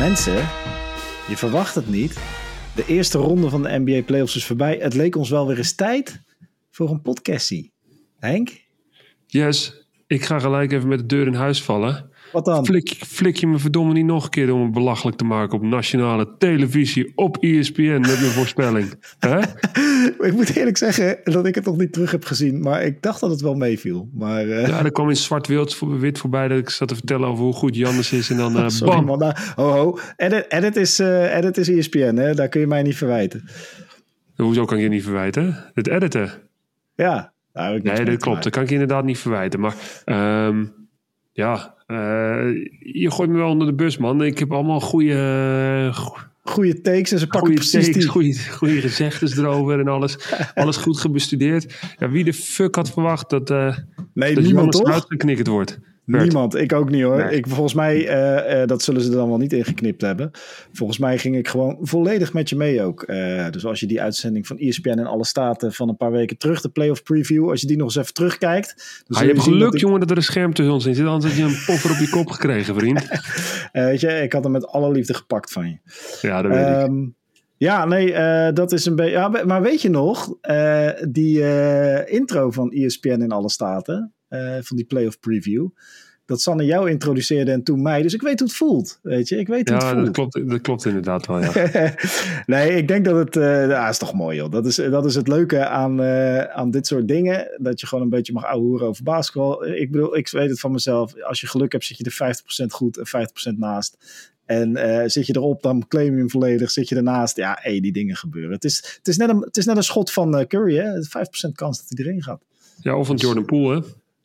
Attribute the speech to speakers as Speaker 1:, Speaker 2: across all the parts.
Speaker 1: Mensen, je verwacht het niet. De eerste ronde van de NBA Playoffs is voorbij. Het leek ons wel weer eens tijd voor een podcastie. Henk?
Speaker 2: Yes, ik ga gelijk even met de deur in huis vallen.
Speaker 1: Wat dan?
Speaker 2: Flik, flik je me verdomme niet nog een keer om me belachelijk te maken op nationale televisie op ESPN met mijn voorspelling.
Speaker 1: Ik moet eerlijk zeggen dat ik het nog niet terug heb gezien. Maar ik dacht dat het wel meeviel. Maar, eh,
Speaker 2: Ja, er kwam in zwart-wit voor- wit voorbij dat ik zat te vertellen over hoe goed Jannes is. En dan eh,
Speaker 1: sorry
Speaker 2: bam.
Speaker 1: man. Nou, ho ho. Edit, edit, is, eh, edit is ESPN. Hè? Daar kun je mij niet verwijten.
Speaker 2: Hoezo kan ik je niet verwijten? Het editen.
Speaker 1: Ja.
Speaker 2: Nee, dat klopt. Dat kan ik je inderdaad niet verwijten. Maar ehm, ja, je gooit me wel onder de bus, man. Ik heb allemaal goede,
Speaker 1: Goede takes en ze pakken
Speaker 2: goede
Speaker 1: precies
Speaker 2: takes,
Speaker 1: die.
Speaker 2: goede, goede gezegdes erover en alles. Alles goed gebestudeerd. Ja, wie de fuck had verwacht dat, eh
Speaker 1: Nee,
Speaker 2: dat
Speaker 1: niemand toch?
Speaker 2: eruit geknikkerd wordt? Bert.
Speaker 1: Niemand, ik ook niet hoor.
Speaker 2: Nee.
Speaker 1: Ik, volgens mij, eh, eh, dat zullen ze er dan wel niet ingeknipt hebben. Volgens mij ging ik gewoon volledig met je mee ook. Eh, dus als je die uitzending van ESPN in alle staten van een paar weken terug, de playoff preview, als je die nog eens even terugkijkt. Dan
Speaker 2: Ah, je hebt
Speaker 1: dat
Speaker 2: geluk,
Speaker 1: ik-
Speaker 2: jongen, dat er een scherm tussen ons in zit. Anders had je een poffer op je kop gekregen, vriend.
Speaker 1: weet je, ik had hem met alle liefde gepakt van je.
Speaker 2: Ja, dat weet ik.
Speaker 1: Ehm, ja, nee, dat is een beetje. Ja, maar- weet je nog, die intro van ESPN in alle staten, eh, van die playoff preview. Dat Sanne jou introduceerde en toen mij. Dus ik weet hoe het voelt. Weet je, ik weet hoe het
Speaker 2: Ja,
Speaker 1: voelt.
Speaker 2: dat klopt, dat klopt inderdaad wel, ja.
Speaker 1: nee, ik denk dat het. ja, is toch mooi, joh. Dat is, dat is het leuke aan, eh, aan dit soort dingen. Dat je gewoon een beetje mag ouwehoeren over basketbal. Ik bedoel, ik weet het van mezelf. Als je geluk hebt, zit je er 50% goed en 50% naast. En zit je erop, dan claim je hem volledig. Zit je ernaast, ja, hey, die dingen gebeuren. Het is, het is, net, een, het is net een schot van Curry, hè? 5% kans dat hij erin gaat.
Speaker 2: Ja, of van Jordan Poole, hè?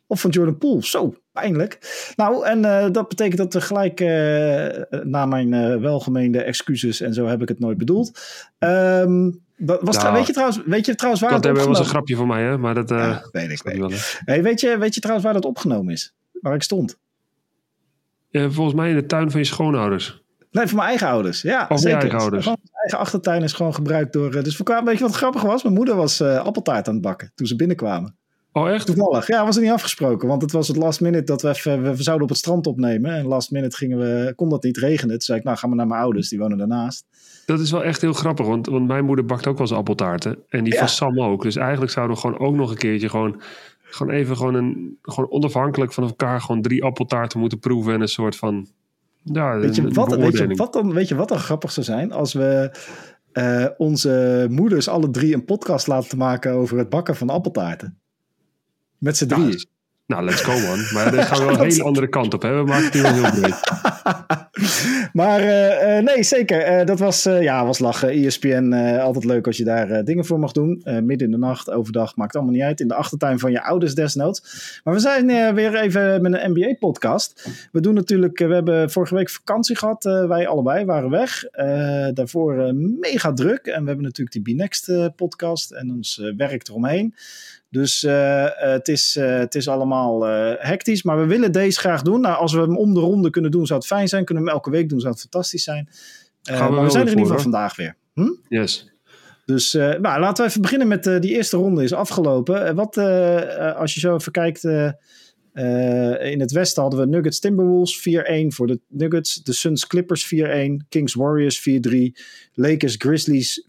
Speaker 1: Of van Jordan Poole. Zo, pijnlijk. Nou, en eh, dat betekent dat we gelijk eh, na mijn eh, welgemeende excuses en zo heb ik het nooit bedoeld. Ehm, dat was
Speaker 2: Nou,
Speaker 1: weet, je trouwens, weet je trouwens waar
Speaker 2: Dat
Speaker 1: het
Speaker 2: was een grapje van mij, hè? Maar dat...
Speaker 1: Ja, weet ik.
Speaker 2: hè?
Speaker 1: hey, weet, je, weet je trouwens waar dat opgenomen is? Waar ik stond?
Speaker 2: Ja, volgens mij in de tuin van je schoonouders.
Speaker 1: Nee, voor mijn eigen ouders. Ja,
Speaker 2: je
Speaker 1: zeker.
Speaker 2: eigen ouders.
Speaker 1: Mijn eigen achtertuin is gewoon gebruikt door... dus we kwamen, weet je wat grappig was? Mijn moeder was appeltaart aan het bakken toen ze binnenkwamen.
Speaker 2: Oh, echt?
Speaker 1: Toevallig. Ja, was er niet afgesproken. Want het was het last minute dat we even... We, zouden op het strand opnemen. En last minute gingen we... Kon dat niet regenen. Toen zei ik, nou gaan we naar mijn ouders. Die wonen daarnaast.
Speaker 2: Dat is wel echt heel grappig, want, want mijn moeder bakt ook wel eens appeltaarten. En die
Speaker 1: Ja.
Speaker 2: van Sam ook. Dus eigenlijk zouden we gewoon ook nog een keertje gewoon... Gewoon even gewoon, een, gewoon onafhankelijk van elkaar gewoon drie appeltaarten moeten proeven. En een soort van... Ja,
Speaker 1: Weet je, wat, weet, je,
Speaker 2: beoordeling.
Speaker 1: wat dan, weet je wat dan grappig zou zijn? Als we eh, onze moeders alle drie een podcast laten maken over het bakken van appeltaarten. Met z'n drieën.
Speaker 2: Nou, let's go man. Maar dan gaan we wel een hele andere kant op. Hè? We maken het hier wel heel breed.
Speaker 1: maar eh, eh, nee, zeker. Eh, dat was, ja, was lachen. ESPN, altijd leuk als je daar dingen voor mag doen. Midden in de nacht, overdag, maakt allemaal niet uit. In de achtertuin van je ouders desnoods. Maar we zijn weer even met een NBA-podcast. We doen natuurlijk, we hebben vorige week vakantie gehad. eh, wij allebei waren weg. Daarvoor mega druk. En we hebben natuurlijk die B-Next-podcast en ons werk eromheen. Dus eh, eh, het, is, eh, het is allemaal hectisch. Maar we willen deze graag doen. Nou, als we hem om de ronde kunnen doen, zou het fijn zijn. Kunnen we hem elke week doen, zou het fantastisch zijn.
Speaker 2: We
Speaker 1: maar we zijn er in ieder geval vandaag weer. Hm?
Speaker 2: Yes.
Speaker 1: Dus nou, laten we even beginnen met die eerste ronde is afgelopen. Wat, als je zo even kijkt, eh, in het westen hadden we Nuggets Timberwolves 4-1 voor de Nuggets. De Suns Clippers 4-1. Kings Warriors 4-3. Lakers Grizzlies 4-2.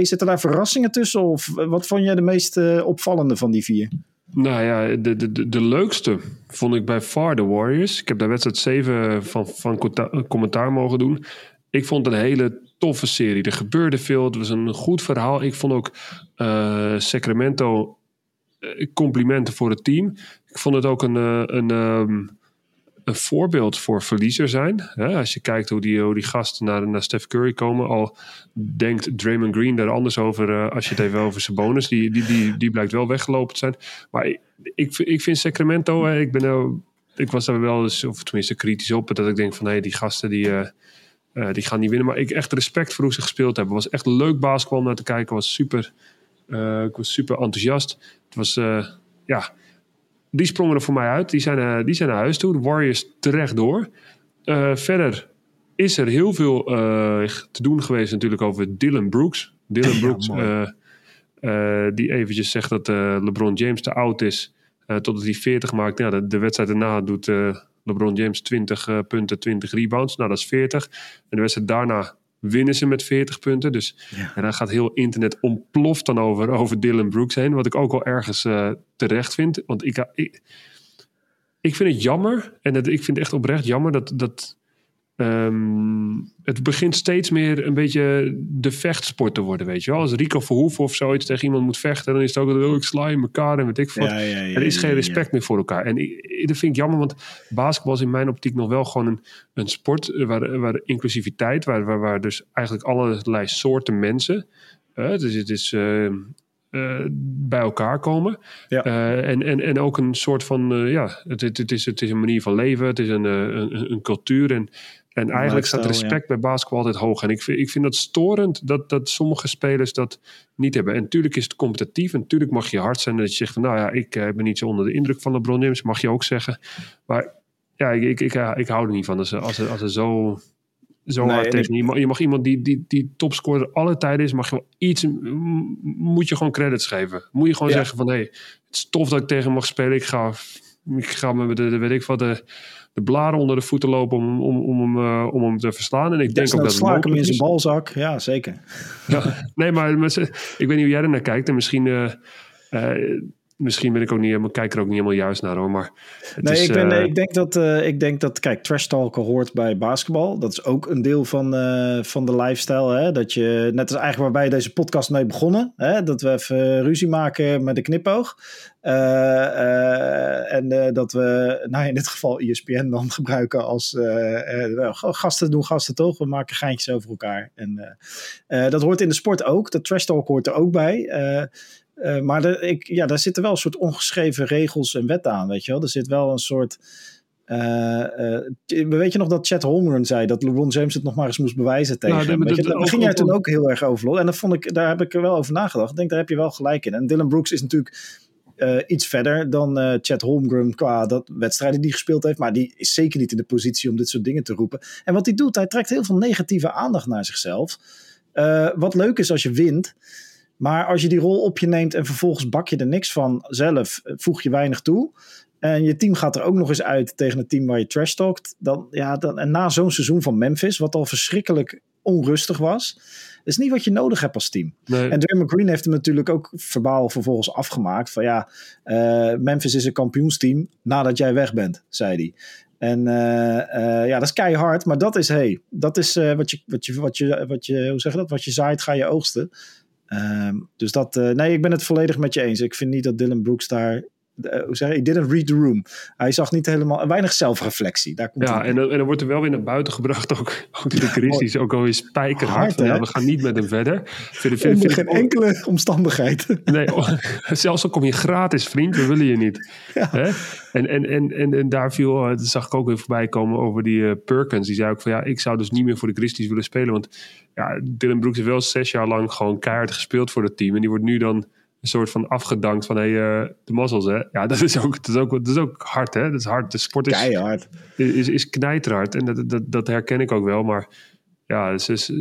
Speaker 1: Zitten daar verrassingen tussen? Of wat vond jij de meest eh, opvallende van die vier?
Speaker 2: Nou ja, de, de, de, leukste vond ik bij far de Warriors. Ik heb daar wedstrijd 7 van, van commentaar mogen doen. Ik vond het een hele toffe serie. Er gebeurde veel. Het was een goed verhaal. Ik vond ook eh, Sacramento complimenten voor het team. Ik vond het ook een, eh, een, ehm, een voorbeeld voor verliezer zijn. Als je kijkt hoe die, hoe die gasten naar, naar Steph Curry komen. Al denkt Draymond Green daar anders over eh, als je het even over zijn bonus. Die, die, die, die blijkt wel weggelopen te zijn. Maar ik, ik, vind Sacramento, ik, ben, nou- ik was daar wel eens, of tenminste kritisch op. Dat ik denk van hé, die gasten die, eh, die gaan niet winnen. Maar ik echt respect voor hoe ze gespeeld hebben. Het was echt leuk basketbal naar te kijken. was super, ik was super enthousiast. Het was, ja, die sprongen er voor mij uit. Die zijn, eh, die zijn naar huis toe. De Warriors terecht door. Eh, verder is er heel veel eh, te doen geweest natuurlijk over Dylan Brooks. Dylan Brooks, die eventjes zegt dat LeBron James te oud is. totdat hij 40 maakt. Ja, de, de wedstrijd daarna doet LeBron James 20 punten, 20 rebounds. Nou, dat is 40. En de wedstrijd daarna winnen ze met 40 punten. Dus ja. en dan gaat heel internet ontploft dan over, over Dylan Brooks heen. Wat ik ook wel ergens terecht vind. Want ik, ik, ik vind het jammer. En het, ik vind het echt oprecht jammer dat... dat Ehm, het begint steeds meer een beetje de vechtsport te worden, weet je wel. Als Rico Verhoeven of zoiets tegen iemand moet vechten, dan is het ook dat oh, ik sla in elkaar en weet ik wat. er is geen respect meer voor elkaar. En dat vind ik jammer, want basketbal is in mijn optiek nog wel gewoon een, een sport eh, waar, waar inclusiviteit, waar, waar, waar dus eigenlijk allerlei soorten mensen, uh, dus het is... Uh, uh, bij elkaar komen. Ja. Uh, en, en, en ook een soort van, uh, ja, het, het, is, het is een manier van leven, het is een, een, een cultuur. En en eigenlijk staat respect bij basketbal altijd hoog. En ik vind, ik vind dat storend dat, dat sommige spelers dat niet hebben. En natuurlijk is het competitief. En natuurlijk mag je hard zijn dat je zegt van... nou ja, ik eh, ben niet zo onder de indruk van LeBron James. Mag je ook zeggen. Maar ja, ik, ik, ik, ik hou er niet van. Als als als er zo, zo nee, hard tegen... Je mag, je mag iemand die, die, die topscorer alle tijden is... mag je wel iets... Moet je gewoon credits geven. Moet je gewoon zeggen van... hé, hey, het is tof dat ik tegen mag spelen. Ik ga, ik ga met de, de weet ik wat... De, de blaren onder de voeten lopen om, om, om, hem, uh, om hem te verslaan. En ik denk ook dat
Speaker 1: sla ik hem in zijn balzak. Ja, zeker.
Speaker 2: Ja, nee, maar met, ik weet niet hoe jij er naar kijkt. En misschien, uh, uh, misschien ben ik ook niet helemaal, kijk er ook niet helemaal juist naar hoor. Maar
Speaker 1: nee, is, ik, ben, uh, ik, denk dat, uh, ik denk dat, kijk, trash talken hoort bij basketbal. Dat is ook een deel van, uh, van de lifestyle. Hè? Dat je, net als eigenlijk waar wij deze podcast mee begonnen, hè? dat we even ruzie maken met de knipoog. en dat we, nou in dit geval ESPN dan gebruiken als gasten doen gasten toch. We maken geintjes over elkaar. En dat hoort in de sport ook. Dat trash talk hoort er ook bij. Uh, maar de, ik, ja, daar zitten wel een soort ongeschreven regels en wetten aan, weet je wel. Er zit wel een soort... Uh, uh, weet je nog dat Chad Holmgren zei dat LeBron James het nog maar eens moest bewijzen tegen nou, hem? Daar ging jij toen ook heel erg over. En dat vond ik, daar heb ik er wel over nagedacht. Ik denk, daar heb je wel gelijk in. En Dylan Brooks is natuurlijk uh, iets verder dan Chad Holmgren qua dat wedstrijden die gespeeld heeft. Maar die is zeker niet in de positie om dit soort dingen te roepen. En wat hij doet, hij trekt heel veel negatieve aandacht naar zichzelf. Wat leuk is als je wint. Maar als je die rol op je neemt en vervolgens bak je er niks van zelf, eh, voeg je weinig toe. En je team gaat er ook nog eens uit tegen het team waar je trash talkt. Dan, ja, dan, en na zo'n seizoen van Memphis, wat al verschrikkelijk onrustig was. is niet wat je nodig hebt als team. Nee. En Draymond Green heeft hem natuurlijk ook verbaal vervolgens afgemaakt. Van ja, uh, Memphis is een kampioensteam nadat jij weg bent, zei hij. En uh, uh, ja, dat is keihard, maar dat is, hey, dat is wat, je, wat, je, wat, je, wat je, hoe zeg je dat? Wat je zaait, ga je oogsten. Um, dus dat, uh, nee, ik ben het volledig met je eens. Ik vind niet dat Dylan Brooks daar hoe zeg je, didn't read the room. Hij zag niet helemaal, weinig zelfreflectie. Daar komt
Speaker 2: ja, en, dan, en dan wordt er wel weer naar buiten gebracht, ook, ook de crisis, ook al is spijkerhard. Hard, ja, we gaan niet met hem verder.
Speaker 1: Vind, vind, geen enkele omstandigheid.
Speaker 2: Nee, oh, zelfs al kom je gratis, vriend, we willen je niet. Ja. Hè? En, en, en, en, en, daar viel, eh, dat zag ik ook weer voorbij komen over die uh, Perkins. Die zei ook van ja, ik zou dus niet meer voor de Grizzlies willen spelen. Want ja, Dylan Brooks heeft wel zes jaar lang gewoon keihard gespeeld voor het team. En die wordt nu dan een soort van afgedankt van hey, uh, de mazzels hè. Ja, dat is ook, dat is ook, dat is ook hard hè. Dat is hard. De sport is,
Speaker 1: Keihard.
Speaker 2: is, is knijterhard en dat, dat, dat herken ik ook wel. Maar ja, dus, is,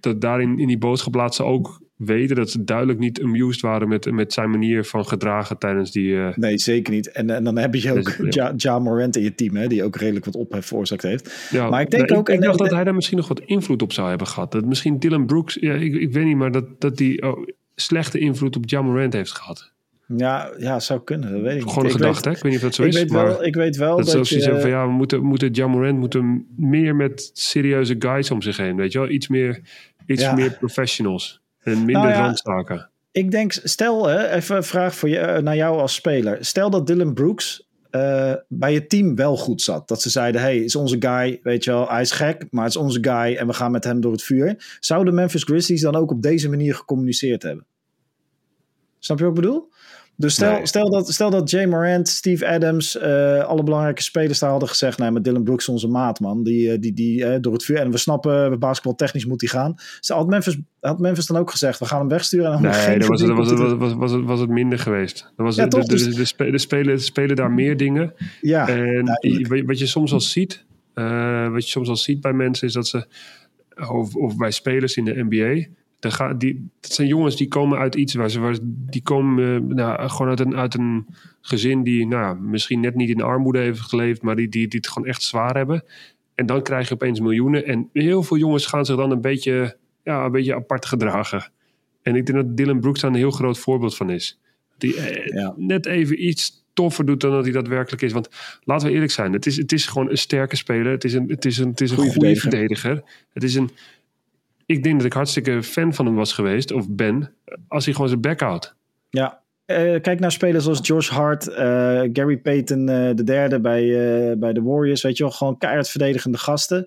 Speaker 2: dat daarin in die boodschap laat ze ook weten dat ze duidelijk niet amused waren met, met zijn manier van gedragen tijdens die... Uh,
Speaker 1: nee, zeker niet. En, en dan heb je ook ja, ja Morant in je team, hè, die ook redelijk wat ophef veroorzaakt heeft. Ja, maar ik denk ook...
Speaker 2: Ik, ik dacht dat hij daar misschien nog wat invloed op zou hebben gehad. Dat misschien Dylan Brooks, ja, ik, ik weet niet, maar dat, dat die... Oh, slechte invloed op Jamorant heeft gehad.
Speaker 1: Ja, ja, zou kunnen. Dat weet ik
Speaker 2: Gewoon een gedachte, hè? Ik weet niet of dat zo
Speaker 1: ik
Speaker 2: is.
Speaker 1: Weet wel, ik weet wel
Speaker 2: dat,
Speaker 1: dat
Speaker 2: je... van, ja, we moeten, moeten Jamorant moeten meer met serieuze guys om zich heen, weet je wel? Iets meer, iets ja. meer professionals en minder nou ja, randzaken.
Speaker 1: Ik denk, stel, hè, even een vraag voor je, eh, naar jou als speler. Stel dat Dylan Brooks uh, bij je team wel goed zat. Dat ze zeiden, hey, is onze guy, weet je wel, hij is gek, maar het is onze guy en we gaan met hem door het vuur. Zouden Memphis Grizzlies dan ook op deze manier gecommuniceerd hebben? Snap je wat ik bedoel? Dus stel, nee. stel, dat, stel dat Jay Morant, Steve Adams, uh, alle belangrijke spelers daar hadden gezegd: nee, met Dylan Brooks onze maat, man. Die, die, die uh, door het vuur. En we snappen, basketbal technisch moet hij gaan. Ze had Memphis, had Memphis dan ook gezegd: we gaan hem wegsturen. En
Speaker 2: dan nee, dat was, dat was, was, was, was, het, was het minder geweest. Dat was ja, de, toch, de, de, de, spelen, de spelen, spelen daar meer dingen.
Speaker 1: Ja,
Speaker 2: en wat je soms al ziet, uh, wat je soms al ziet bij mensen, is dat ze, of, of bij spelers in de NBA Ga, die, dat zijn jongens die komen uit iets waar ze, waar, die komen uh, nou, gewoon uit een, uit een gezin die nou, misschien net niet in armoede heeft geleefd, maar die, die, die het gewoon echt zwaar hebben. En dan krijg je opeens miljoenen. En heel veel jongens gaan zich dan een beetje, ja, een beetje apart gedragen. En ik denk dat Dylan Brooks daar een heel groot voorbeeld van is. Die eh, net even iets toffer doet dan dat hij daadwerkelijk is. Want laten we eerlijk zijn, het is, het is gewoon een sterke speler. Het is een, het is een, het is een goede, verdediger. Het is een, ik denk dat ik hartstikke fan van hem was geweest, of ben, als hij gewoon zijn back houdt.
Speaker 1: Ja, uh, kijk naar spelers zoals Josh Hart, uh, Gary Payton, uh, de derde bij, bij de Warriors. Weet je wel, gewoon keihard verdedigende gasten.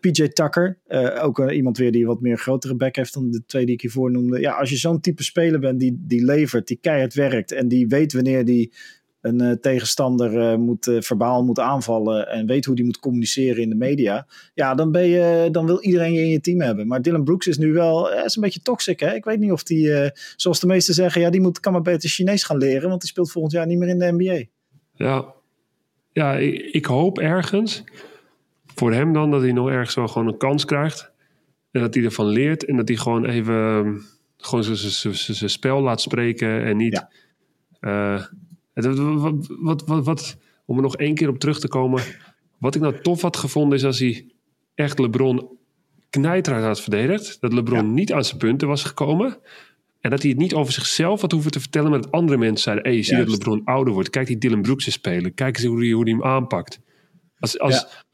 Speaker 1: PJ Tucker, ook iemand weer die wat meer grotere back heeft dan de twee die ik hiervoor noemde. Ja, als je zo'n type speler bent die, die levert, die keihard werkt en die weet wanneer die een uh, tegenstander uh, moet, uh, verbaal moet aanvallen en weet hoe die moet communiceren in de media, ja, dan, ben je, dan wil iedereen je in je team hebben. Maar Dylan Brooks is nu wel is een beetje toxic. Hè? Ik weet niet of die, zoals de meesten zeggen, ja, die moet, kan maar beter Chinees gaan leren, want die speelt volgend jaar niet meer in de NBA.
Speaker 2: Ja, ja ik, ik hoop ergens voor hem dan dat hij nog ergens wel gewoon een kans krijgt. En dat hij ervan leert en dat hij gewoon even gewoon zijn spel laat spreken en niet. Ja. Wat, wat, wat, wat, om er nog één keer op terug te komen. Wat ik nou tof had gevonden is als hij echt LeBron knijterhard had verdedigd. Dat LeBron niet aan zijn punten was gekomen. En dat hij het niet over zichzelf had hoeven te vertellen. Maar dat andere mensen zeiden: hey, je ziet dat LeBron ouder wordt. Kijk die Dylan Brooks spelen. Kijk eens hoe hij, hoe hij hem aanpakt. Als, als,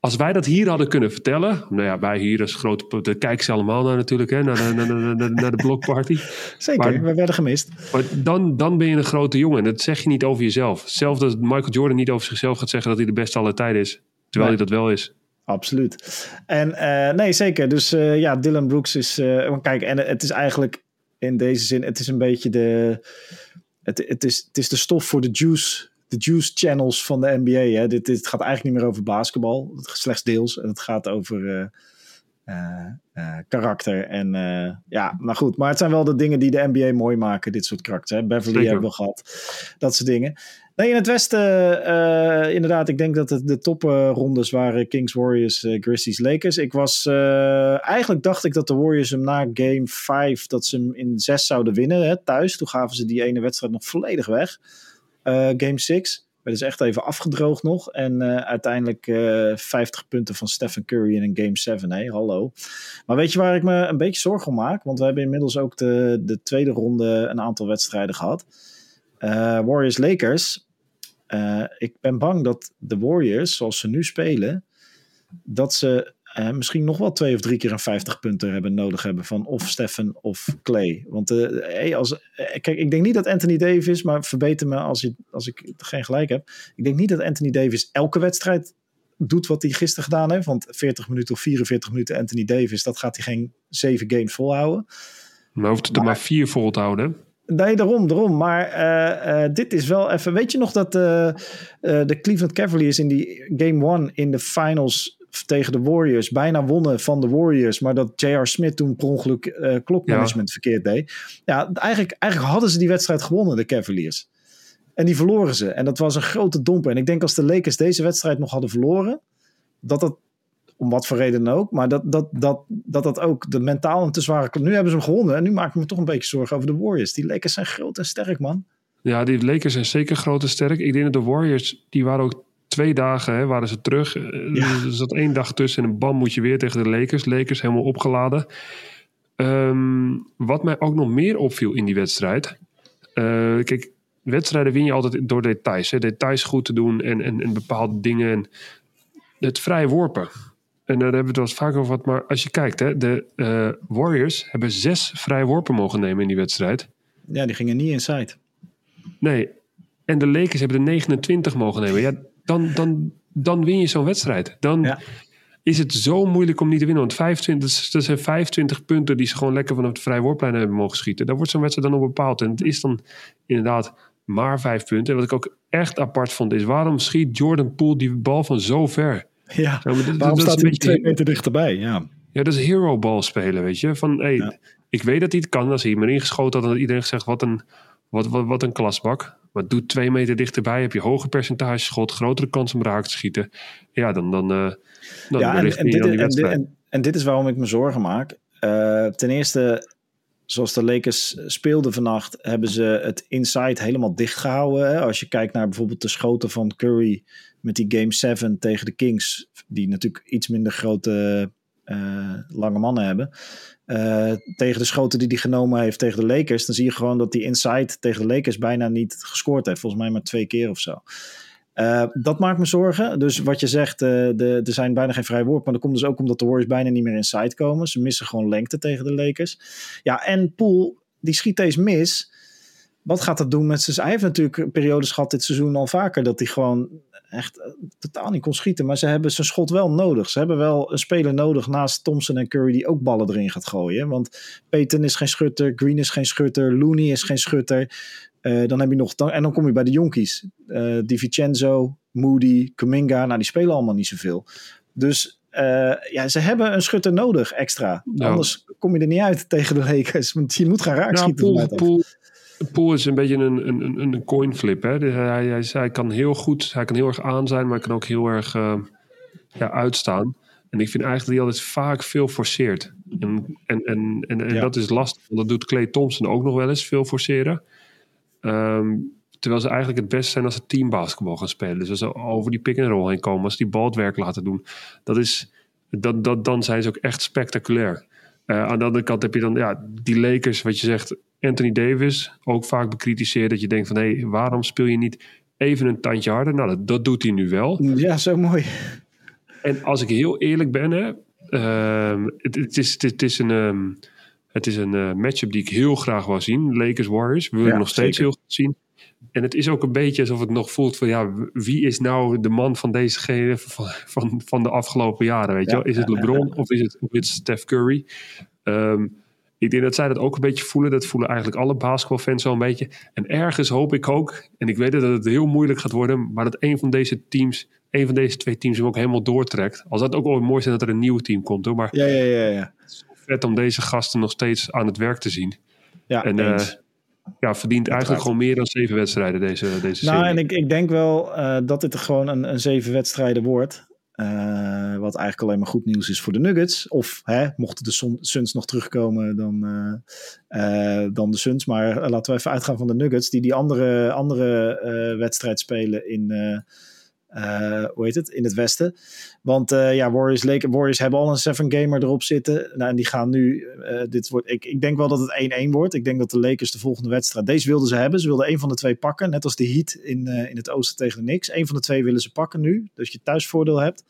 Speaker 2: als wij dat hier hadden kunnen vertellen, nou ja, wij hier als grote, daar kijken ze allemaal naar natuurlijk, hè, naar, de, naar, naar, naar de blokparty.
Speaker 1: Zeker, maar, we werden gemist.
Speaker 2: Maar dan, dan ben je een grote jongen en dat zeg je niet over jezelf. Zelf dat Michael Jordan niet over zichzelf gaat zeggen dat hij de beste aller tijden is, terwijl hij dat wel is.
Speaker 1: Absoluut. En uh, nee, zeker. Dus uh, ja, Dylan Brooks is, uh, kijk, en het is eigenlijk in deze zin, het is een beetje de, het, het, is, het is de stof voor de juice de juice channels van de NBA. Hè. Dit, dit gaat eigenlijk niet meer over basketbal, slechts deels. En het gaat over uh, uh, karakter. En ja, maar goed. Maar het zijn wel de dingen die de NBA mooi maken, dit soort karakters. Hè. Beverly Zeker. hebben we gehad, dat soort dingen. Nee, in het Westen, inderdaad, ik denk dat het de toprondes waren Kings, Warriors, Grizzlies, Lakers. Ik was, eigenlijk dacht ik dat de Warriors hem na game 5, dat ze hem in 6 zouden winnen, hè, thuis. Toen gaven ze die ene wedstrijd nog volledig weg. Uh, game 6. Werd dus echt even afgedroogd nog. En uh, uiteindelijk uh, eh, 50 punten van Stephen Curry in een game 7. Hey, hallo. Maar weet je waar ik me een beetje zorgen om maak? Want we hebben inmiddels ook de, de tweede ronde een aantal wedstrijden gehad. Warriors-Lakers. ik ben bang dat de Warriors, zoals ze nu spelen, dat ze uh, misschien nog wel twee of drie keer een 50 punten hebben nodig hebben van of Stefan of Clay. Want uh, hey, als, uh, kijk, ik denk niet dat Anthony Davis, maar verbeter me als, je, als ik geen gelijk heb. Ik denk niet dat Anthony Davis elke wedstrijd doet wat hij gisteren gedaan heeft. Want 40 minuten of 44 minuten Anthony Davis, dat gaat hij geen zeven games volhouden.
Speaker 2: Maar hoeft het er maar vier vol te houden.
Speaker 1: Nee, daarom, daarom. Maar uh, uh, dit is wel even. Weet je nog dat uh, de Cleveland Cavaliers in die game one in de finals tegen de Warriors bijna wonnen van de Warriors, maar dat J.R. Smith toen per ongeluk uh, klokmanagement ja. verkeerd deed. Ja, eigenlijk, eigenlijk hadden ze die wedstrijd gewonnen, de Cavaliers. En die verloren ze. En dat was een grote domper. En ik denk als de Lakers deze wedstrijd nog hadden verloren, dat dat, om wat voor reden ook, maar dat dat, dat, dat, dat ook de mentaal een te zware... Nu hebben ze hem gewonnen en nu maak ik me toch een beetje zorgen over de Warriors. Die Lakers zijn groot en sterk, man.
Speaker 2: Ja, die Lakers zijn zeker groot en sterk. Ik denk dat de Warriors, die waren ook twee dagen hè, waren ze terug. Eh, ja. Er zat één dag tussen en bam moet je weer tegen de Lakers. Lakers helemaal opgeladen. Um, wat mij ook nog meer opviel in die wedstrijd. Uh, kijk, wedstrijden win je altijd door details. Hè. Details goed te doen en, en, en bepaalde dingen. En het vrij worpen. En daar hebben we het wel eens vaak over gehad. Maar als je kijkt, hè, de uh, Warriors hebben zes vrij worpen mogen nemen in die wedstrijd.
Speaker 1: Ja, die gingen niet inside.
Speaker 2: Nee. En de Lakers hebben er 29 mogen nemen. Ja, dan, dan, dan win je zo'n wedstrijd. Dan is het zo moeilijk om niet te winnen. Want 25, dat zijn 25 punten die ze gewoon lekker vanaf de vrije worplijn hebben mogen schieten. Daar wordt zo'n wedstrijd dan op bepaald. En het is dan inderdaad maar vijf punten. En wat ik ook echt apart vond is, waarom schiet Jordan Poole die bal van zo ver?
Speaker 1: Ja, dat, waarom staat hij twee meter dichterbij? Ja.
Speaker 2: ja, dat is hero bal spelen, weet je. Van, hey, Ik weet dat hij het kan. Als hij maar ingeschoten had, dan iedereen gezegd, wat een, wat, wat, wat een klasbak. Maar doe twee meter dichterbij, heb je hoger percentage schot, grotere kans om raak te schieten. Ja, dan, dan, uh, dan
Speaker 1: ja, en, en, dit, en, dit, en, en, dit is waarom ik me zorgen maak. ten eerste, zoals de Lakers speelden vannacht, hebben ze het inside helemaal dicht gehouden. Hè? Als je kijkt naar bijvoorbeeld de schoten van Curry met die Game 7 tegen de Kings, die natuurlijk iets minder grote lange mannen hebben. Uh, tegen de schoten die hij genomen heeft tegen de Lakers, dan zie je gewoon dat die inside tegen de Lakers bijna niet gescoord heeft. Volgens mij maar twee keer of zo. Uh, dat maakt me zorgen. Dus wat je zegt, de, er zijn bijna geen vrij woord. Maar dat komt dus ook omdat de Warriors bijna niet meer inside komen. Ze missen gewoon lengte tegen de Lakers. Ja, en Poel, die schiet deze mis. Wat gaat dat doen met zijn... Hij heeft natuurlijk periodes gehad dit seizoen al vaker... dat hij gewoon echt eh, totaal niet kon schieten. Maar ze hebben zijn schot wel nodig. Ze hebben wel een speler nodig naast Thompson en Curry die ook ballen erin gaat gooien. Want Peyton is geen schutter, Green is geen schutter, Looney is geen schutter. Uh, dan heb je nog, en dan kom je bij de jonkies. Uh, Di Vincenzo, Moody, Kuminga, nou die spelen allemaal niet zoveel. Dus uh, ja, ze hebben een schutter nodig extra. Anders kom je er niet uit tegen de Lakers. Want je moet gaan raak schieten.
Speaker 2: Nou, pool, Poel is een beetje een, een, een coin flip. Hè? Dus hij, hij, hij, kan heel goed, hij kan heel erg aan zijn, maar hij kan ook heel erg uh, ja, uitstaan. En ik vind eigenlijk dat hij altijd vaak veel forceert. En, en, en, en, en ja. dat is lastig, want dat doet Clay Thompson ook nog wel eens, veel forceren. Um, terwijl ze eigenlijk het beste zijn als ze teambasketbal gaan spelen. Dus als ze over die pick-and-roll heen komen, als die bal het werk laten doen. Dat is, dat, dat, dan zijn ze ook echt spectaculair. Uh, aan de andere kant heb je dan ja, die Lakers, wat je zegt, Anthony Davis, ook vaak bekritiseerd dat je denkt van hé, hey, waarom speel je niet even een tandje harder? Nou, dat, dat doet hij nu wel.
Speaker 1: Ja, zo mooi.
Speaker 2: En als ik heel eerlijk ben, hè, uh, het, het, is, het, het, is een, um, het is een uh, matchup die ik heel graag wil zien. Lakers Warriors, wil ik nog steeds zeker. heel goed zien. En het is ook een beetje alsof het nog voelt van ja, wie is nou de man van deze van, van, van de afgelopen jaren? Weet ja, je wel? Is het LeBron of is het, of is het Steph Curry? Um, ik denk dat zij dat ook een beetje voelen. Dat voelen eigenlijk alle basketbalfans zo een beetje. En ergens hoop ik ook, en ik weet dat het heel moeilijk gaat worden, maar dat een van deze teams, een van deze twee teams hem ook helemaal doortrekt. Als dat ook wel mooi is dat er een nieuw team komt hoor. Maar
Speaker 1: ja, ja, ja, ja.
Speaker 2: Het is vet om deze gasten nog steeds aan het werk te zien.
Speaker 1: Ja, en, uh,
Speaker 2: ja, verdient eigenlijk gewoon meer dan zeven wedstrijden deze, deze
Speaker 1: nou,
Speaker 2: serie.
Speaker 1: en ik, ik denk wel uh, dat dit gewoon een, een zeven wedstrijden wordt. Uh, wat eigenlijk alleen maar goed nieuws is voor de Nuggets. Of hè, mochten de Suns nog terugkomen, dan, uh, uh, dan de Suns. Maar laten we even uitgaan van de Nuggets, die die andere, andere wedstrijd spelen in, uh, hoe heet het? In het westen. Want uh, ja, Warriors, Warriors hebben al een seven gamer erop zitten. Nou, en die gaan nu. Uh, dit wordt, ik, ik denk wel dat het 1-1 wordt. Ik denk dat de Lakers de volgende wedstrijd. Deze wilden ze hebben. Ze wilden een van de twee pakken. Net als de Heat in, in het oosten tegen de Knicks. Een van de twee willen ze pakken nu. Dus je thuisvoordeel hebt.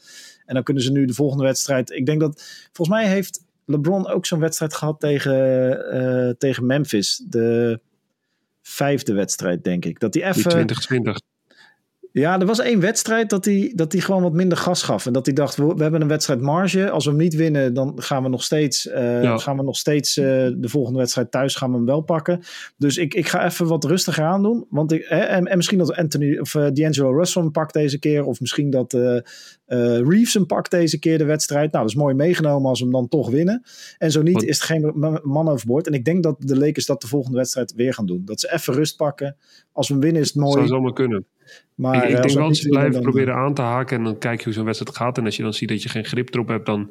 Speaker 1: En dan kunnen ze nu de volgende wedstrijd. Ik denk dat. Volgens mij heeft LeBron ook zo'n wedstrijd gehad tegen, tegen Memphis. De vijfde wedstrijd, denk ik. Dat die even.
Speaker 2: 2020.
Speaker 1: Ja, er was één wedstrijd dat hij, dat hij gewoon wat minder gas gaf. En dat hij dacht, we, we hebben een wedstrijd marge. Als we hem niet winnen, dan gaan we nog steeds, uh, ja. gaan we nog steeds uh, de volgende wedstrijd thuis gaan we hem wel pakken. Dus ik, ik ga even wat rustiger aan doen. Want ik, hè, en, en misschien dat Anthony of uh, D'Angelo Russell hem pakt deze keer. Of misschien dat Reeves hem pakt deze keer de wedstrijd. Nou, dat is mooi meegenomen als we hem dan toch winnen. En zo niet, is er geen man overboord. En ik denk dat de Lakers dat de volgende wedstrijd weer gaan doen. Dat ze even rust pakken. Als we hem winnen is het mooi.
Speaker 2: Zou zomaar kunnen. Maar, ik, ik denk wel dat ze blijven proberen aan te haken en dan kijk je hoe zo'n wedstrijd gaat. En als je dan ziet dat je geen grip erop hebt, dan,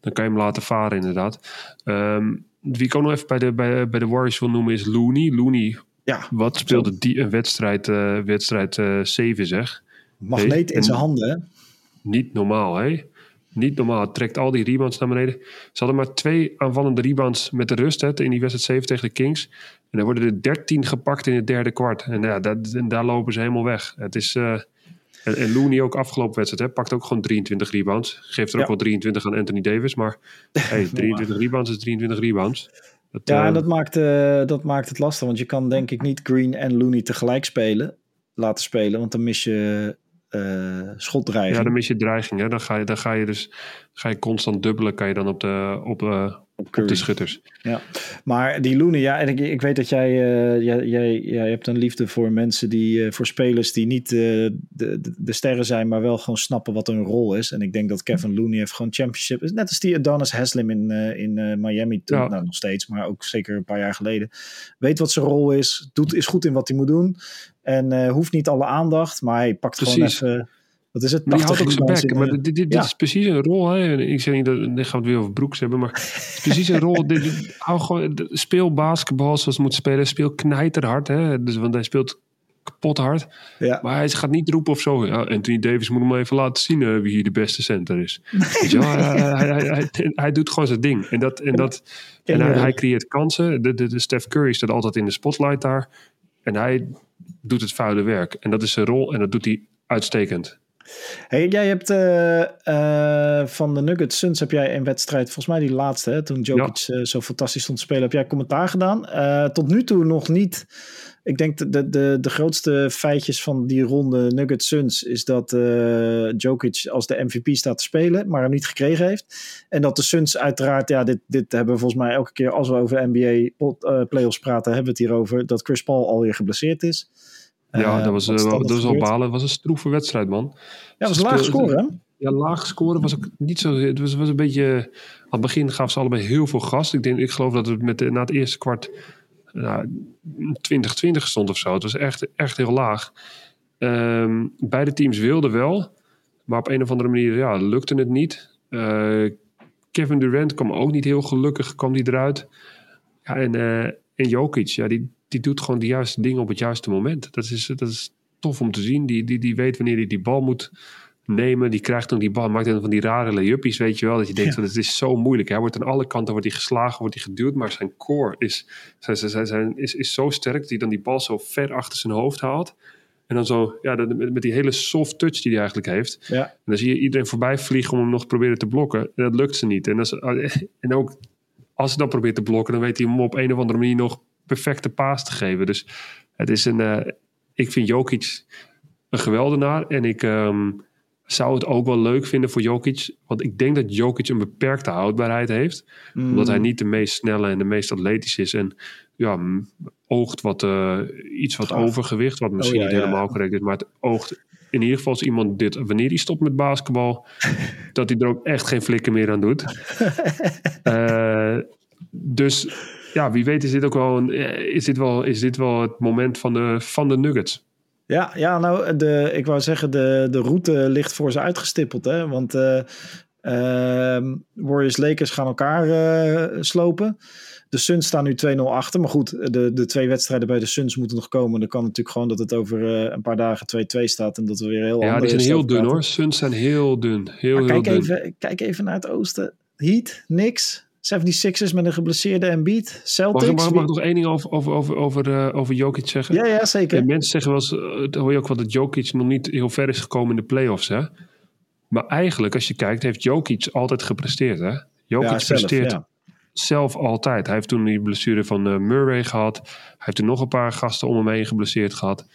Speaker 2: dan kan je hem laten varen inderdaad. Um, wie ik ook nog even bij de, bij, bij de Warriors wil noemen is Looney. Looney,
Speaker 1: ja,
Speaker 2: wat speelde die een wedstrijd, uh, wedstrijd 7 uh, zeg.
Speaker 1: Magneet hey, in zijn handen hè?
Speaker 2: Niet normaal hè. Niet normaal. Het trekt al die rebounds naar beneden. Ze hadden maar twee aanvallende rebounds met de rust hè, in die wedstrijd 7 tegen de Kings. En dan worden er 13 gepakt in het derde kwart. En ja, dat, en daar lopen ze helemaal weg. Het is, uh, en, en Looney ook afgelopen wedstrijd, hè, pakt ook gewoon 23 rebounds. Geeft er ja. ook wel 23 aan Anthony Davis. Maar hey, 23 rebounds is 23 rebounds.
Speaker 1: Dat, ja, uh, dat, maakt, uh, dat maakt het lastig. Want je kan denk ik niet Green en Looney tegelijk spelen. Laten spelen. Want dan mis je uh, schotdreiging.
Speaker 2: Ja, dan mis je dreiging. Hè? Dan, ga je, dan ga je dus ga je constant dubbelen. Kan je dan op de, op, uh, op, op de schutters.
Speaker 1: Ja, maar die Loenen, ja, en ik, ik weet dat jij, uh, jij, jij, jij hebt een liefde voor mensen die, uh, voor spelers die niet de, de, de sterren zijn, maar wel gewoon snappen wat hun rol is. En ik denk dat Kevin Looney heeft gewoon championship. Net als die Adonis Haslam in, in Miami, toen, ja. nou, nog steeds, maar ook zeker een paar jaar geleden. Weet wat zijn rol is, doet, is goed in wat hij moet doen. En hoeft niet alle aandacht, maar hij pakt Precies. gewoon even Wat is het?
Speaker 2: Maar die houdt
Speaker 1: 80
Speaker 2: ook zijn bek. Maar dit, dit, dit
Speaker 1: ja.
Speaker 2: is precies een rol. Hè. Ik zeg niet dat dan gaan we het weer over Broeks hebben, maar het is precies een rol. Dit, dit- hou gewoon, de- speel basketbal zoals het moet spelen. Speel knijterhard. Hè. Dus, want hij speelt kapot hard.
Speaker 1: ja.
Speaker 2: Maar hij gaat niet roepen of zo. Ja, Anthony Davis moet hem even laten zien eh, wie hier de beste center is. Hij, hij, hij, hij- hij doet gewoon zijn ding. En, dat, en, dat, en hij, hij creëert kansen. De, de, de Steph Curry staat altijd in de spotlight daar. En hij doet het vuile werk. En dat is zijn rol en dat doet hij uitstekend.
Speaker 1: Hey, jij hebt eh, eh, van de Nuggets Suns heb jij een wedstrijd, volgens mij die laatste, hè, toen Jokic eh, zo fantastisch stond te spelen, heb jij commentaar gedaan. Tot nu toe nog niet. Ik denk de, de, de, grootste feitjes van die ronde Nuggets Suns is dat Jokic als de MVP staat te spelen, maar hem niet gekregen heeft. En dat de Suns uiteraard, ja, dit, dit hebben we volgens mij elke keer als we over NBA playoffs praten, hebben we het hierover, dat Chris Paul alweer geblesseerd is.
Speaker 2: Ja,
Speaker 1: Eh,
Speaker 2: dat was, eh,
Speaker 1: dat
Speaker 2: was al
Speaker 1: gebeurd?
Speaker 2: balen. Het was een stroeve wedstrijd, man.
Speaker 1: Ja, dat was laag scoren, hè?
Speaker 2: Ja, laag scoren was ook niet zo. Het was, was een beetje. Aan het begin gaven ze allebei heel veel gas. Ik, denk, ik geloof dat het met na het eerste kwart. Nou, 20-20 stond of zo. Het was echt, echt heel laag. Ehm, beide teams wilden wel. Maar op een of andere manier ja, lukte het niet. Eh, Kevin Durant kwam ook niet heel gelukkig kwam die eruit. Ja, en, en Jokic, ja, die, die doet gewoon de juiste dingen op het juiste moment. Dat is, dat is tof om te zien. Die, die, die weet wanneer hij die bal moet nemen. Die krijgt dan die bal, maakt dan van die rare layuppies, weet je wel. Dat je denkt,
Speaker 1: Ja.
Speaker 2: van, het is zo moeilijk. Hij wordt aan alle kanten wordt hij geslagen, wordt hij geduwd. Maar zijn core is, zijn, zijn, zijn, is, is zo sterk dat hij dan die bal zo ver achter zijn hoofd haalt. En dan zo, ja, dat- met, die hele soft touch die hij eigenlijk heeft.
Speaker 1: Ja.
Speaker 2: En dan zie je iedereen voorbij vliegen om hem nog te proberen te blokken. En dat lukt ze niet. En, als, en ook als ze dan probeert te blokken, dan weet hij hem op een of andere manier nog perfecte paas te geven. Dus het is een. eh, ik vind Jokic een geweldenaar. En ik ehm, zou het ook wel leuk vinden voor Jokic. Want ik denk dat Jokic een beperkte houdbaarheid heeft.
Speaker 1: Mm.
Speaker 2: Omdat hij niet de meest snelle en de meest atletisch is. En ja, oogt wat, eh, iets wat
Speaker 1: Gaaf.
Speaker 2: overgewicht. Wat misschien
Speaker 1: Oh, ja,
Speaker 2: niet
Speaker 1: ja.
Speaker 2: helemaal correct is. Maar het oogt in ieder geval als iemand dit, wanneer hij stopt met basketbal, dat hij er ook echt geen flikken meer aan doet. Eh, dus ja, wie weet is dit ook wel, een, eh, is dit wel, is dit wel het moment van de, van de Nuggets.
Speaker 1: Ja, ja nou, de, ik wou zeggen, de, de route ligt voor ze uitgestippeld. Hè? Want eh ehm, Warriors-Lakers gaan elkaar eh, slopen. De Suns staan nu 2-0 achter. Maar goed, de, de twee wedstrijden bij de Suns moeten nog komen. Dan kan natuurlijk gewoon dat het over een paar dagen 2-2 staat. En dat we weer heel
Speaker 2: Ja, die zijn heel dun
Speaker 1: praten.
Speaker 2: hoor. Suns zijn heel dun. Heel, heel
Speaker 1: kijk,
Speaker 2: dun.
Speaker 1: even, kijk even naar het oosten. Heat, niks. 76ers met een geblesseerde Embiid. Celtics.
Speaker 2: mag, mag ik nog één ding over, over, over, over, eh, over Jokic zeggen?
Speaker 1: Ja, ja, zeker.
Speaker 2: En mensen zeggen wel eens, eh, hoor je ook wel dat Jokic nog niet heel ver is gekomen in de playoffs. Hè? Maar eigenlijk, als je kijkt, heeft Jokic altijd gepresteerd. Hè? Jokic
Speaker 1: ja, zelf,
Speaker 2: presteert
Speaker 1: ja.
Speaker 2: zelf altijd. Hij heeft toen die blessure van eh, Murray gehad. Hij heeft toen nog een paar gasten om hem heen geblesseerd gehad.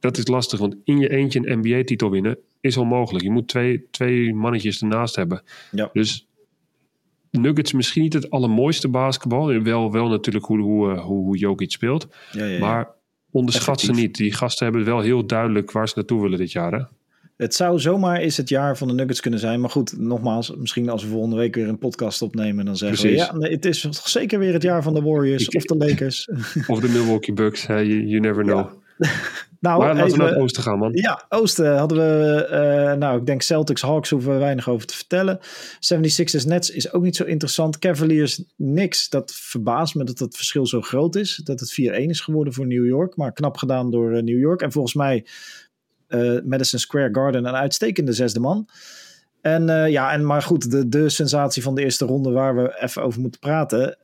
Speaker 2: Dat is lastig, want in je eentje een NBA-titel winnen is onmogelijk. Je moet twee, twee mannetjes ernaast hebben.
Speaker 1: Ja.
Speaker 2: Dus Nuggets misschien niet het allermooiste basketbal. Wel, wel natuurlijk hoe, hoe, eh, hoe, Jokic speelt.
Speaker 1: Ja, ja, ja.
Speaker 2: Maar onderschat ze niet. Die gasten hebben wel heel duidelijk waar ze naartoe willen dit jaar. Hè?
Speaker 1: Het zou zomaar eens het jaar van de Nuggets kunnen zijn. Maar goed, nogmaals, misschien als we volgende week weer een podcast opnemen, dan zeggen
Speaker 2: Precies.
Speaker 1: we ja, nee, het is zeker weer het jaar van de Warriors
Speaker 2: Ik-
Speaker 1: of de Lakers.
Speaker 2: Of de Milwaukee Bucks. You, you never know.
Speaker 1: nou,
Speaker 2: maar laten we naar het oosten gaan, man.
Speaker 1: Ja, Oosten hadden we, eh, nou, ik denk Celtics, Hawks hoeven we weinig over te vertellen. 76ers Nets is ook niet zo interessant. Cavaliers niks. Dat verbaast me dat het verschil zo groot is. Dat het 4-1 is geworden voor New York. Maar knap gedaan door eh, New York. En volgens mij eh, Madison Square Garden een uitstekende zesde man. En ja, en maar goed, de, de sensatie van de eerste ronde waar we even over moeten praten,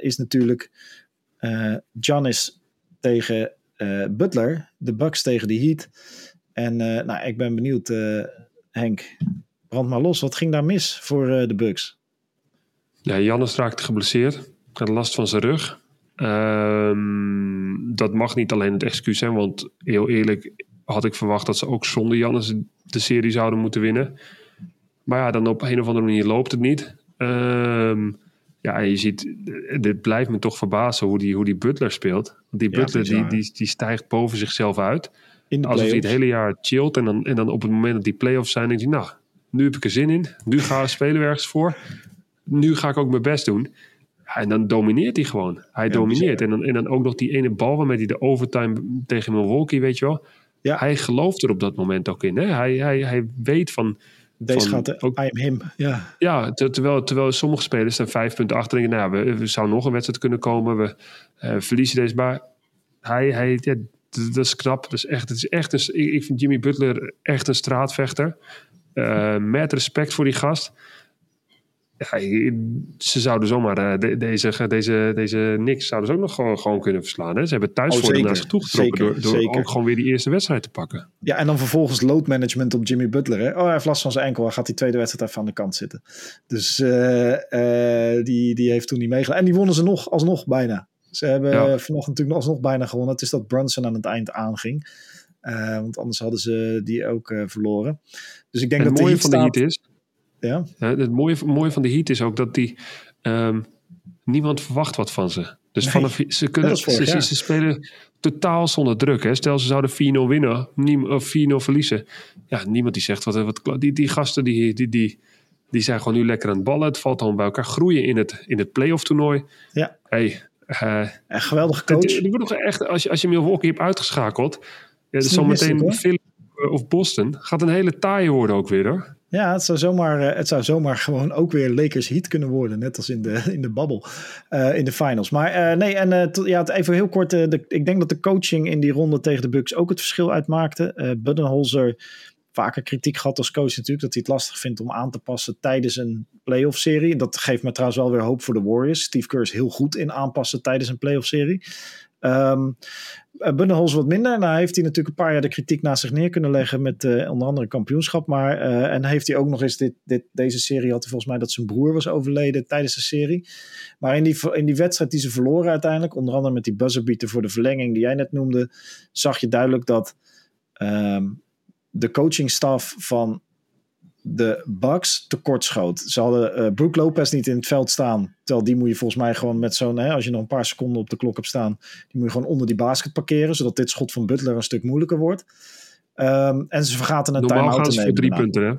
Speaker 1: is natuurlijk Giannis tegen Butler, de Bucks tegen de Heat. En eh, nou, ik ben benieuwd, eh, Henk, brand maar los. Wat ging daar mis voor eh, de Bucks?
Speaker 2: Ja, Jannes raakte geblesseerd. Had last van zijn rug. Ehm, dat mag niet alleen het excuus zijn. Want heel eerlijk had ik verwacht dat ze ook zonder Jannes de serie zouden moeten winnen. Maar ja, dan op een of andere manier loopt het niet. Ehm, ja, je ziet, dit blijft me toch verbazen hoe die, hoe die Butler speelt. Want die
Speaker 1: Ja,
Speaker 2: Butler die, die, die stijgt boven zichzelf uit. Alsof hij het hele jaar chillt. En dan, en dan op het moment dat die playoffs zijn, denk je, nou, nu heb ik er zin in. Nu gaan we spelen ergens voor. Nu ga ik ook mijn best doen. En dan domineert hij gewoon. Hij
Speaker 1: Ja,
Speaker 2: domineert.
Speaker 1: bizar.
Speaker 2: En dan, en dan ook nog die ene bal waarmee hij de overtime tegen Milwaukee, weet je wel.
Speaker 1: Ja.
Speaker 2: Hij gelooft er op dat moment ook in. Hè? Hij, hij, hij weet van...
Speaker 1: Deze
Speaker 2: van
Speaker 1: gaat de
Speaker 2: ook-
Speaker 1: I am him. Ja,
Speaker 2: Ja, ter- terwijl, terwijl sommige spelers staan vijf punten achter. Denken, nou, we, we zouden nog een wedstrijd kunnen komen. We eh, verliezen deze. Maar hij, hij, ja, dat, dat is knap. Dat is echt, het is echt een, ik, ik vind Jimmy Butler echt een straatvechter. Eh, met respect voor die gast. Ja, ze zouden zomaar eh, de- deze, deze, deze Knicks zouden ze ook nog gewoon, gewoon kunnen verslaan. Hè? Ze hebben thuis
Speaker 1: Oh,
Speaker 2: naar zich toegetrokken
Speaker 1: Zeker,
Speaker 2: door, door
Speaker 1: zeker.
Speaker 2: ook gewoon weer die eerste wedstrijd te pakken.
Speaker 1: Ja, en dan vervolgens load management op Jimmy Butler. Hè? Oh, hij heeft last van zijn enkel. Hij gaat die tweede wedstrijd even aan de kant zitten. Dus eh, eh, die, die heeft toen niet meegedaan. En die wonnen ze nog, alsnog bijna. Ze hebben
Speaker 2: Ja.
Speaker 1: vanochtend natuurlijk alsnog bijna gewonnen. Het is dat Brunson aan het eind aanging. Want anders hadden ze die ook verloren. Dus ik denk
Speaker 2: En
Speaker 1: dat
Speaker 2: het mooie
Speaker 1: de
Speaker 2: van de Heat is,
Speaker 1: Ja,
Speaker 2: het mooie, mooie van de Heat is ook dat die ehm, niemand verwacht wat van ze. Dus
Speaker 1: Nee,
Speaker 2: vanaf, ze, kunnen,
Speaker 1: vorig
Speaker 2: ze, spelen totaal zonder druk. Hè. Stel ze zouden 4-0 winnen of 4-0 verliezen. Ja, niemand die zegt wat. wat die, die gasten die, die, die, die zijn gewoon nu lekker aan het ballen. Het valt gewoon bij elkaar groeien in het, in het playoff toernooi.
Speaker 1: Ja.
Speaker 2: Hey, eh,
Speaker 1: een geweldige coach.
Speaker 2: het wordt nog echt, als je, als je Milwaukee hebt uitgeschakeld. Ja, zometeen Philly of Boston. Gaat een hele taaie worden ook weer hoor.
Speaker 1: Ja, het zou, zomaar, eh, het zou zomaar gewoon ook weer Lakers Heat kunnen worden. Net als in de, in de babbel, eh, in de finals. Maar eh, nee, en ja, even heel kort. de, ik denk dat de coaching in die ronde tegen de Bucks ook het verschil uitmaakte. Eh Budenholzer, vaker kritiek gehad als coach natuurlijk. Dat hij het lastig vindt om aan te passen tijdens een playoff serie. Dat geeft me trouwens wel weer hoop voor de Warriors. Steve Kerr is heel goed in aanpassen tijdens een playoff serie. Ehm uh, Budenholzer wat minder. Nou heeft hij natuurlijk een paar jaar de kritiek naast zich neer kunnen leggen met eh, onder andere kampioenschap. Maar, eh, en heeft hij ook nog eens dit, dit, deze serie had hij volgens mij dat zijn broer was overleden tijdens de serie. Maar in die, in die wedstrijd die ze verloren uiteindelijk, onder andere met die buzzerbeater voor de verlenging die jij net noemde, zag je duidelijk dat ehm, de coachingstaf van de Bucks tekortschoot. Ze hadden uh, Brook Lopez niet in het veld staan. Terwijl die moet je volgens mij gewoon met zo'n... Hè, als je nog een paar seconden op de klok hebt staan... die moet je gewoon onder die basket parkeren... zodat dit schot van Butler een stuk moeilijker wordt. Um, en ze vergaten een time-out te nemen.
Speaker 2: voor drie
Speaker 1: daarna.
Speaker 2: punten, hè?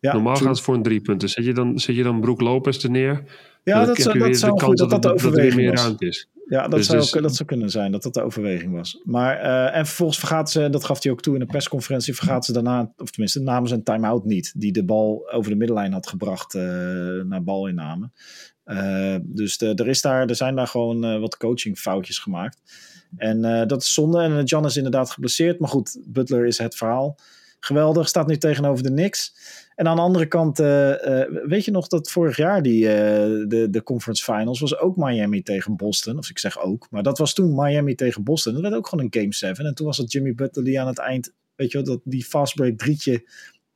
Speaker 1: Ja,
Speaker 2: Normaal
Speaker 1: true.
Speaker 2: gaan ze voor een drie punten. Zet je dan, zet je dan Brook Lopez er neer?
Speaker 1: Ja, dat, zou, dat zou goed dat dat de
Speaker 2: er
Speaker 1: overweging
Speaker 2: meer
Speaker 1: was.
Speaker 2: is.
Speaker 1: Ja, dat,
Speaker 2: Dus-
Speaker 1: zou,
Speaker 2: dus-
Speaker 1: dat zou kunnen zijn, dat dat de overweging was. Maar, eh, en vervolgens vergaten ze, dat gaf hij ook toe in de persconferentie, vergaten ze daarna, of tenminste namen ze een time-out niet, die de bal over de middenlijn had gebracht eh, naar balinname. Eh dus de, er, is daar, er zijn daar gewoon wat coachingfoutjes gemaakt. En dat is zonde. En Jan is inderdaad geblesseerd. Maar goed, Butler is het verhaal. Geweldig, staat nu tegenover de Knicks. En aan de andere kant, eh, eh, weet je nog dat vorig jaar die, eh, de, de conference finals was ook Miami tegen Boston. Of ik zeg ook, maar dat was toen Miami tegen Boston. Dat werd ook gewoon een game 7. En toen was het Jimmy Butler die aan het eind, weet je wel, dat, die fastbreak drietje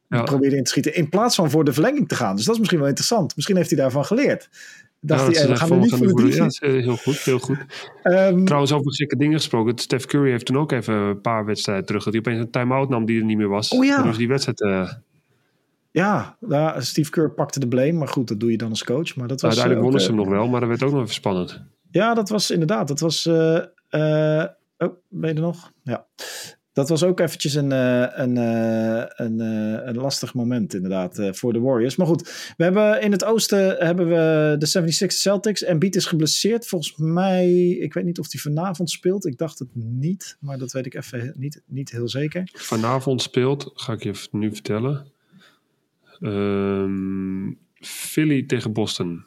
Speaker 2: Ja.
Speaker 1: probeerde in te schieten. In plaats van voor de verlenging te gaan. Dus dat is misschien wel interessant. Misschien heeft hij daarvan geleerd. Dacht
Speaker 2: Ja,
Speaker 1: hij,
Speaker 2: dat
Speaker 1: eh,
Speaker 2: ze
Speaker 1: we gaan er niet voor de
Speaker 2: de-. Ja, is, heel goed, heel goed.
Speaker 1: Ehm,
Speaker 2: Trouwens, over gekke dingen gesproken. Steph Curry heeft toen ook even een paar wedstrijden terug. Dat hij opeens een time-out nam die er niet meer was.
Speaker 1: Oh ja.
Speaker 2: Die wedstrijd... eh,
Speaker 1: ja, ja, Steve Kerr pakte de blame. Maar goed, dat doe je dan als coach. Maar dat was,
Speaker 2: uiteindelijk
Speaker 1: eh,
Speaker 2: wonnen ze hem nog wel, maar dat werd ook nog even spannend.
Speaker 1: Ja, dat was inderdaad. Dat was. eh, eh, oh, ben je er nog? Ja. Dat was ook eventjes een, eh, een, eh, een, eh, een lastig moment, inderdaad, voor de Warriors. Maar goed, we hebben in het oosten hebben we de 76 Celtics. En Beat is geblesseerd. Volgens mij, ik weet niet of hij vanavond speelt. Ik dacht het niet, maar dat weet ik even niet, niet heel zeker.
Speaker 2: Vanavond speelt, ga ik je nu vertellen. Ehm, Philly tegen Boston.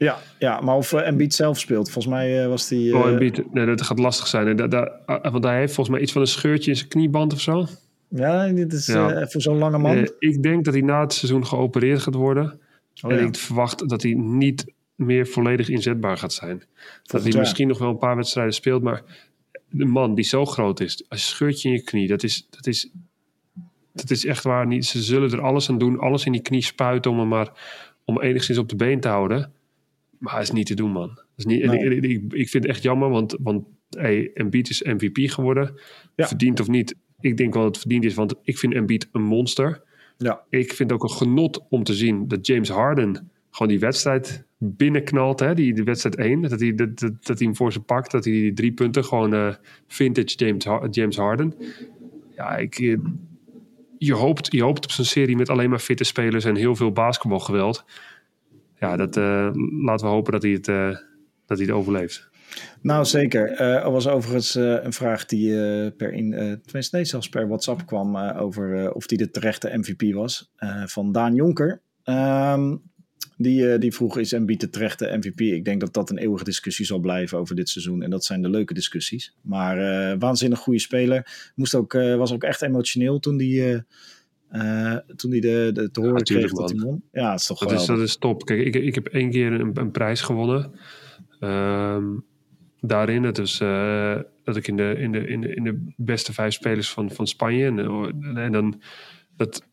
Speaker 1: Ja, ja maar of uh, Embiid zelf speelt. Volgens mij eh, was die...
Speaker 2: Oh,
Speaker 1: eh,
Speaker 2: Embiid, nee, dat gaat lastig zijn. hè. Da- da- ah, want hij heeft volgens mij iets van een scheurtje in zijn knieband of zo.
Speaker 1: ja, dit is
Speaker 2: Ja.
Speaker 1: eh, voor zo'n lange man.
Speaker 2: Eh, ik denk dat hij na het seizoen geopereerd gaat worden.
Speaker 1: Oh,
Speaker 2: en
Speaker 1: ja.
Speaker 2: ik verwacht dat hij niet meer volledig inzetbaar gaat zijn. Dat hij
Speaker 1: jaar.
Speaker 2: misschien nog wel een paar wedstrijden speelt. Maar de man die zo groot is, als je scheurtje in je knie, dat is, dat is, dat is echt waar. Niet, ze zullen er alles aan doen, alles in die knie spuiten om hem maar om enigszins op de been te houden. Maar hij is niet te doen, man. Dat is niet,
Speaker 1: Nee.
Speaker 2: ik, ik, ik vind het echt jammer, want, want hey, Embiid is MVP geworden.
Speaker 1: Ja.
Speaker 2: Verdiend of niet, ik denk wel dat het verdiend is, want ik vind Embiid een monster.
Speaker 1: Ja.
Speaker 2: Ik vind het ook een genot om te zien dat James Harden gewoon die wedstrijd binnenknalt. Hè? Die, wedstrijd 1. Dat hij, dat, dat, dat hij hem voor ze pakt. Dat hij die drie punten gewoon eh, vintage James, James Harden. Ja, ik, eh, je, hoopt, je hoopt op zo'n serie met alleen maar fitte spelers en heel veel basketbalgeweld. Ja, dat, eh, laten we hopen dat hij het, eh, dat hij het overleeft.
Speaker 1: Nou, zeker. Uh, er was overigens een vraag die per in, nee, zelfs per WhatsApp kwam over of die de terechte MVP was. van Daan Jonker. Um, die, die vroeg, is Embiid de terechte MVP? Ik denk dat dat een eeuwige discussie zal blijven over dit seizoen. En dat zijn de leuke discussies. Maar waanzinnig goede speler. Moest ook, was ook echt emotioneel toen die... toen hij de, de, te horen ja, kreeg dat hij won. Ja, het is toch
Speaker 2: dat is, dat is top. Kijk, ik, ik heb één keer een, een prijs gewonnen. Um, daarin. Het is uh, dat ik in de, in, de, in, de, in de beste vijf spelers van, van Spanje. En, en dan dat,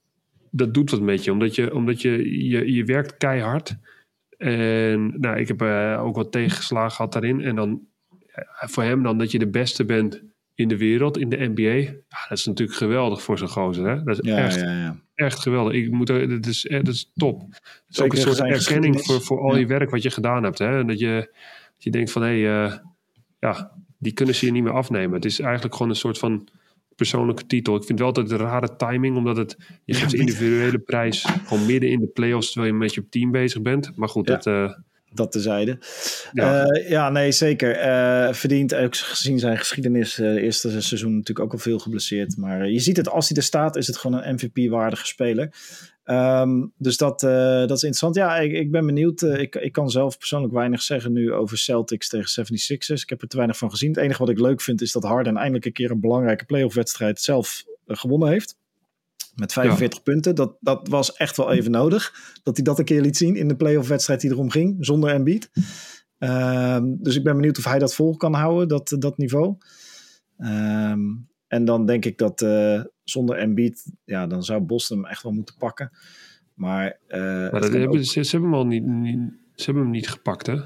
Speaker 2: dat doet wat met je, omdat je, omdat je, je, je werkt keihard. En nou, ik heb uh, ook wat tegenslagen gehad daarin. En dan voor hem dan dat je de beste bent in de wereld, in de NBA. Ja, dat is natuurlijk geweldig voor zo'n gozer. Hè? Dat is ja, echt, ja, echt geweldig. Ik moet, dat, is, dat is top. Het is ook een soort erkenning voor, voor al je werk wat je gedaan hebt. Hè? En dat je, dat je denkt van, hé, hey, uh, ja, die kunnen ze je niet meer afnemen. Het is eigenlijk gewoon een soort van persoonlijke titel. Ik vind wel dat het een rare timing, omdat het je geeft individuele prijs gewoon midden in de playoffs terwijl je met je team bezig bent. Maar goed, dat. Uh,
Speaker 1: dat tezijde. Ja, uh, ja nee, zeker. Uh, verdient ook gezien zijn geschiedenis. Uh, eerste seizoen natuurlijk ook al veel geblesseerd. Maar je ziet het, als hij er staat, is het gewoon een MVP-waardige speler. Um, dus dat, dat is interessant. Ja, ik, ik ben benieuwd. Ik, ik kan zelf persoonlijk weinig zeggen nu over Celtics tegen 76ers. Ik heb er te weinig van gezien. Het enige wat ik leuk vind is dat Harden eindelijk een keer een belangrijke playoff-wedstrijd zelf gewonnen heeft. Met 45 ja. punten. Dat, dat was echt wel even nodig. Dat hij dat een keer liet zien in de playoff-wedstrijd die erom ging. Zonder Embiid. Um, dus ik ben benieuwd of hij dat vol kan houden, dat, dat niveau. Um, en dan denk ik dat uh, zonder Embiid, ja, dan zou Boston hem echt wel moeten pakken. Maar, uh,
Speaker 2: maar dat hebben, ook... ze, ze, hebben hem al niet, niet, ze hebben hem niet gepakt, hè?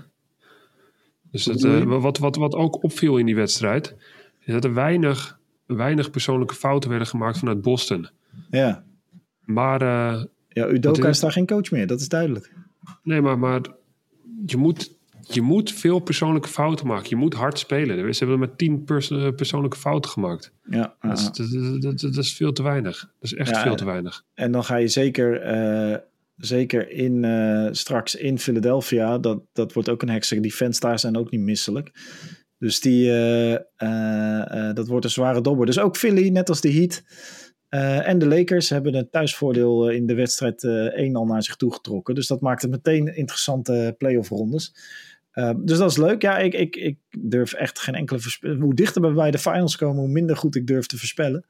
Speaker 2: Dus dat, uh, wat, wat, wat ook opviel in die wedstrijd, is dat er weinig, weinig persoonlijke fouten werden gemaakt vanuit Boston.
Speaker 1: Ja.
Speaker 2: Maar...
Speaker 1: ja, Udoka is daar geen coach meer, dat is duidelijk.
Speaker 2: Nee, maar, maar je moet je moet veel persoonlijke fouten maken. Je moet hard spelen. Ze hebben met tien pers persoonlijke fouten gemaakt.
Speaker 1: Ja,
Speaker 2: dat, is, dat, dat, dat, is veel te weinig. Dat is echt ja, veel te weinig.
Speaker 1: En dan ga je zeker, uh, zeker in, uh, straks in Philadelphia. Dat, dat wordt ook een hekser. Die fans daar zijn ook niet misselijk. Dus die, uh, dat wordt een zware dobber. Dus ook Philly, net als de Heat. En de Lakers hebben een thuisvoordeel in de wedstrijd 1 al naar zich toe getrokken. Dus dat maakt het meteen interessante playoff rondes. Uh, dus dat is leuk. Ja, ik, ik, ik durf echt geen enkele voorspelling. Hoe dichter we bij de finals komen, hoe minder goed ik durf te voorspellen.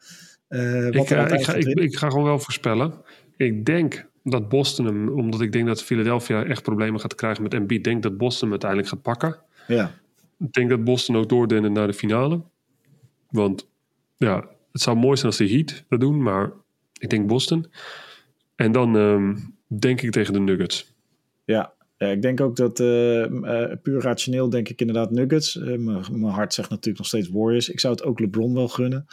Speaker 2: Ik, ga, ik, ga, ik, ik, ga gewoon wel voorspellen. Ik denk dat Boston hem, omdat ik denk dat Philadelphia echt problemen gaat krijgen met Embiid, denk dat Boston hem uiteindelijk gaat pakken.
Speaker 1: Ja.
Speaker 2: Ik denk dat Boston ook doordenen naar de finale. Want ja, het zou mooi zijn als de Heat dat doen, maar ik denk Boston. En dan um, denk ik tegen de Nuggets.
Speaker 1: Ja, ik denk ook dat uh, uh, puur rationeel denk ik inderdaad Nuggets. Uh, mijn hart zegt natuurlijk nog steeds Warriors. Ik zou het ook LeBron wel gunnen.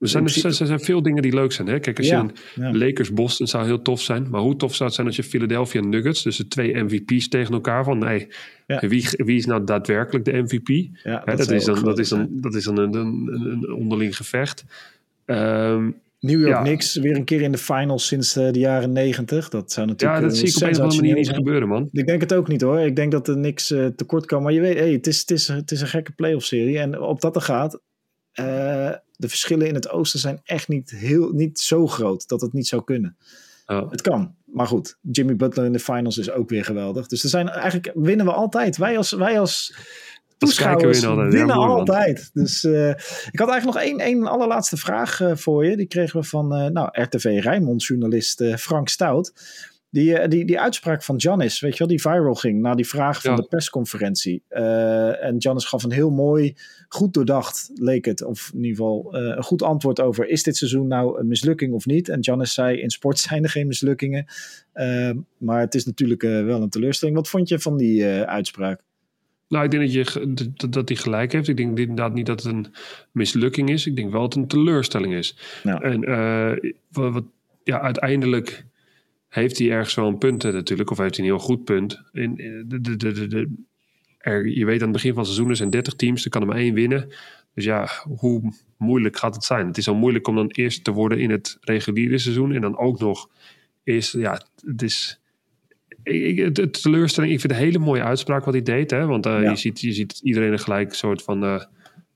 Speaker 2: Er zijn, er, er zijn veel dingen die leuk zijn. Hè? Kijk, als ja, je een ja. Lakers Boston zou heel tof zijn. Maar hoe tof zou het zijn als je Philadelphia Nuggets, dus de twee MVP's tegen elkaar van nee, ja. wie, wie is nou daadwerkelijk de MVP? Hè, dat, dat, is dan, dat, is dan, dat is dan een, een, een onderling gevecht. Um,
Speaker 1: New York. Knicks weer een keer in de finals sinds uh, de jaren negentig. Dat zou natuurlijk.
Speaker 2: Ja, dat zie ik op een of andere manier niet gebeuren, man.
Speaker 1: Ik denk het ook niet hoor. Ik denk dat er niks uh, tekort kan. Maar je weet, hey, het, is, het, is, het is een gekke playoff serie. En op dat er gaat. Uh, de verschillen in het oosten zijn echt niet, heel, niet zo groot dat het niet zou kunnen. Oh. Het kan. Maar goed, Jimmy Butler in de finals is ook weer geweldig. Dus er zijn eigenlijk winnen we altijd. Wij als, wij als toeschouwers winnen, winnen ja, altijd. Dus uh, ik had eigenlijk nog één, één allerlaatste vraag uh, voor je. Die kregen we van uh, nou, RTV Rijnmond journalist Frank Stout. Die, die, die uitspraak van Janis, weet je wel, die viral ging na die vraag van ja. de persconferentie. en Janis gaf een heel mooi, goed doordacht, leek het, of in ieder geval een goed antwoord over: is dit seizoen nou een mislukking of niet? En Janis zei: in sport zijn er geen mislukkingen. maar het is natuurlijk wel een teleurstelling. Wat vond je van die uitspraak?
Speaker 2: Nou, ik denk dat, je, dat, hij gelijk heeft. Ik denk inderdaad niet dat het een mislukking is. Ik denk wel dat het een teleurstelling is.
Speaker 1: Ja.
Speaker 2: En wat, wat, ja, uiteindelijk heeft hij ergens wel een punt natuurlijk. Of heeft hij een heel goed punt. In, de, de, de, de, er, je weet aan het begin van het seizoen er zijn 30 teams. Er kan er maar één winnen. Dus ja, hoe moeilijk gaat het zijn? Het is al moeilijk om dan eerst te worden in het reguliere seizoen. En dan ook nog eerst, ja, het is ik, het, het teleurstelling, ik vind het een hele mooie uitspraak wat hij deed. Hè? Want uh, je, ziet, je ziet iedereen er gelijk soort van uh,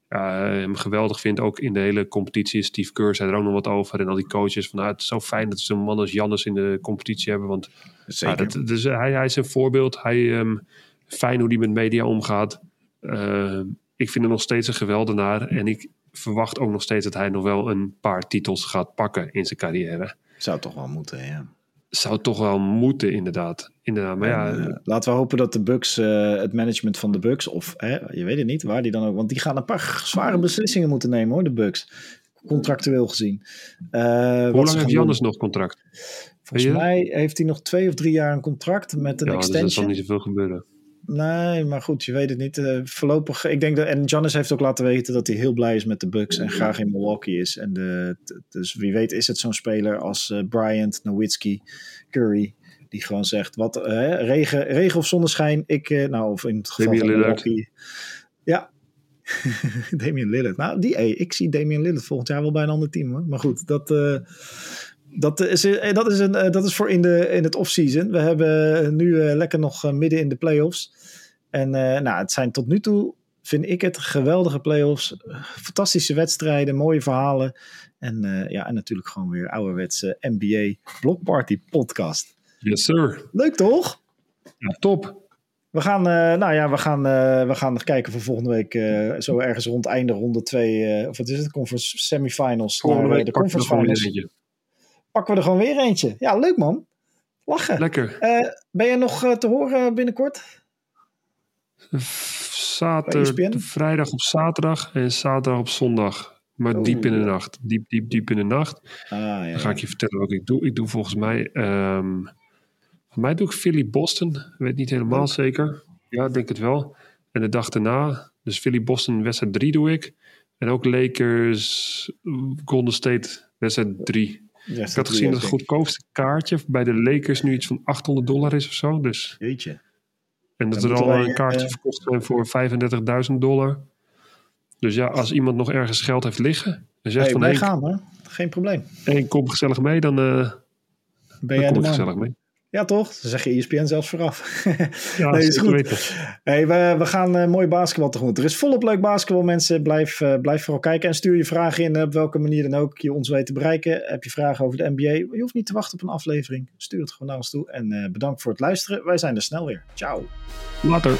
Speaker 2: ja, hem geweldig vindt. Ook in de hele competitie. Steve Kerr zei er ook nog wat over. En al die coaches. Van, nou, het is zo fijn dat ze een man als Jannes in de competitie hebben. Want
Speaker 1: Zeker.
Speaker 2: Ja, dat, dus hij, hij is een voorbeeld. Hij, um, fijn hoe hij met media omgaat. Uh, ik vind hem nog steeds een geweldenaar. En ik verwacht ook nog steeds dat hij nog wel een paar titels gaat pakken in zijn carrière.
Speaker 1: Zou toch wel moeten, ja.
Speaker 2: Zou toch wel moeten, inderdaad. inderdaad. Maar ja,
Speaker 1: en, uh, laten we hopen dat de Bucks, uh, het management van de Bucks, of hè, je weet het niet, waar die dan ook, want die gaan een paar zware beslissingen moeten nemen hoor, de Bucks. Contractueel gezien.
Speaker 2: Hoe lang heeft Jannes nog contract?
Speaker 1: Volgens mij heeft hij nog twee of drie jaar een contract met een
Speaker 2: ja,
Speaker 1: extension.
Speaker 2: Dus er zal niet zoveel gebeuren.
Speaker 1: Nee, maar goed, je weet het niet. Uh, voorlopig, ik denk dat, en Giannis heeft ook laten weten dat hij heel blij is met de Bucks en graag in Milwaukee is. En de, dus wie weet is het zo'n speler als uh, Bryant, Nowitzki, Curry, die gewoon zegt, wat, uh, regen, regen of zonneschijn, ik, nou, of in het geval
Speaker 2: Damian
Speaker 1: van Milwaukee. Ja, Damian Lillard. Nou, die, hey, ik zie Damian Lillard volgend jaar wel bij een ander team. Hoor. Maar goed, dat, dat, is, dat, is een, dat is voor in, de, in het off-season. We hebben nu uh, lekker nog midden in de playoffs. En nou, het zijn tot nu toe, vind ik het, geweldige playoffs. Fantastische wedstrijden, mooie verhalen. En, ja, en natuurlijk gewoon weer ouderwetse NBA Block Party podcast.
Speaker 2: Yes, sir.
Speaker 1: Leuk toch?
Speaker 2: Ja, top.
Speaker 1: We gaan, uh, nou ja, we gaan, uh, we gaan kijken voor volgende week uh, zo ergens rond einde ronde 2, of wat is het, conference semifinals.
Speaker 2: Volgende
Speaker 1: naar,
Speaker 2: week
Speaker 1: de conference
Speaker 2: er
Speaker 1: finals. Pakken we er gewoon weer eentje. Ja, leuk man. Lachen.
Speaker 2: Lekker.
Speaker 1: ben je nog te horen binnenkort?
Speaker 2: Zaterdag,
Speaker 1: ESPN?
Speaker 2: vrijdag op zaterdag en zaterdag op zondag. Maar
Speaker 1: Oh,
Speaker 2: diep in de nacht. Diep, diep, diep in de nacht.
Speaker 1: Ah, ja,
Speaker 2: Dan ga ik je vertellen wat ik doe. Ik doe volgens mij... voor mij doe ik Philly-Boston. Weet niet helemaal
Speaker 1: Oh.
Speaker 2: zeker. Ja, denk het wel. En de dag daarna, dus Philly-Boston wedstrijd 3 doe ik. En ook Lakers Golden State wedstrijd 3.
Speaker 1: Ja,
Speaker 2: Ik had gezien dat het goedkoopste kaartje bij de Lakers nu iets van 800 dollar is of zo. Dus,
Speaker 1: Jeetje.
Speaker 2: en dat
Speaker 1: Dan
Speaker 2: er al
Speaker 1: wij,
Speaker 2: een kaartje
Speaker 1: eh,
Speaker 2: verkocht zijn voor 35.000 dollar. Dus ja, als iemand nog ergens geld heeft liggen en zegt
Speaker 1: Hey,
Speaker 2: van
Speaker 1: wij gaan hoor. Geen probleem.
Speaker 2: hey, kom gezellig mee, dan, eh,
Speaker 1: Ben
Speaker 2: dan
Speaker 1: jij
Speaker 2: kom ik gezellig mee.
Speaker 1: Ja, toch? Ze zeggen E ESPN zelfs vooraf.
Speaker 2: Ja,
Speaker 1: nee, is goed. Hey, we, we gaan uh, mooi basketbal tegemoet. Er is volop leuk basketbal, mensen. Blijf, uh, blijf vooral kijken en stuur je vragen in. Op welke manier dan ook je ons weet te bereiken. Heb je vragen over de NBA? Je hoeft niet te wachten op een aflevering. Stuur het gewoon naar ons toe. En uh, bedankt voor het luisteren. Wij zijn er snel weer. Ciao.
Speaker 2: Later.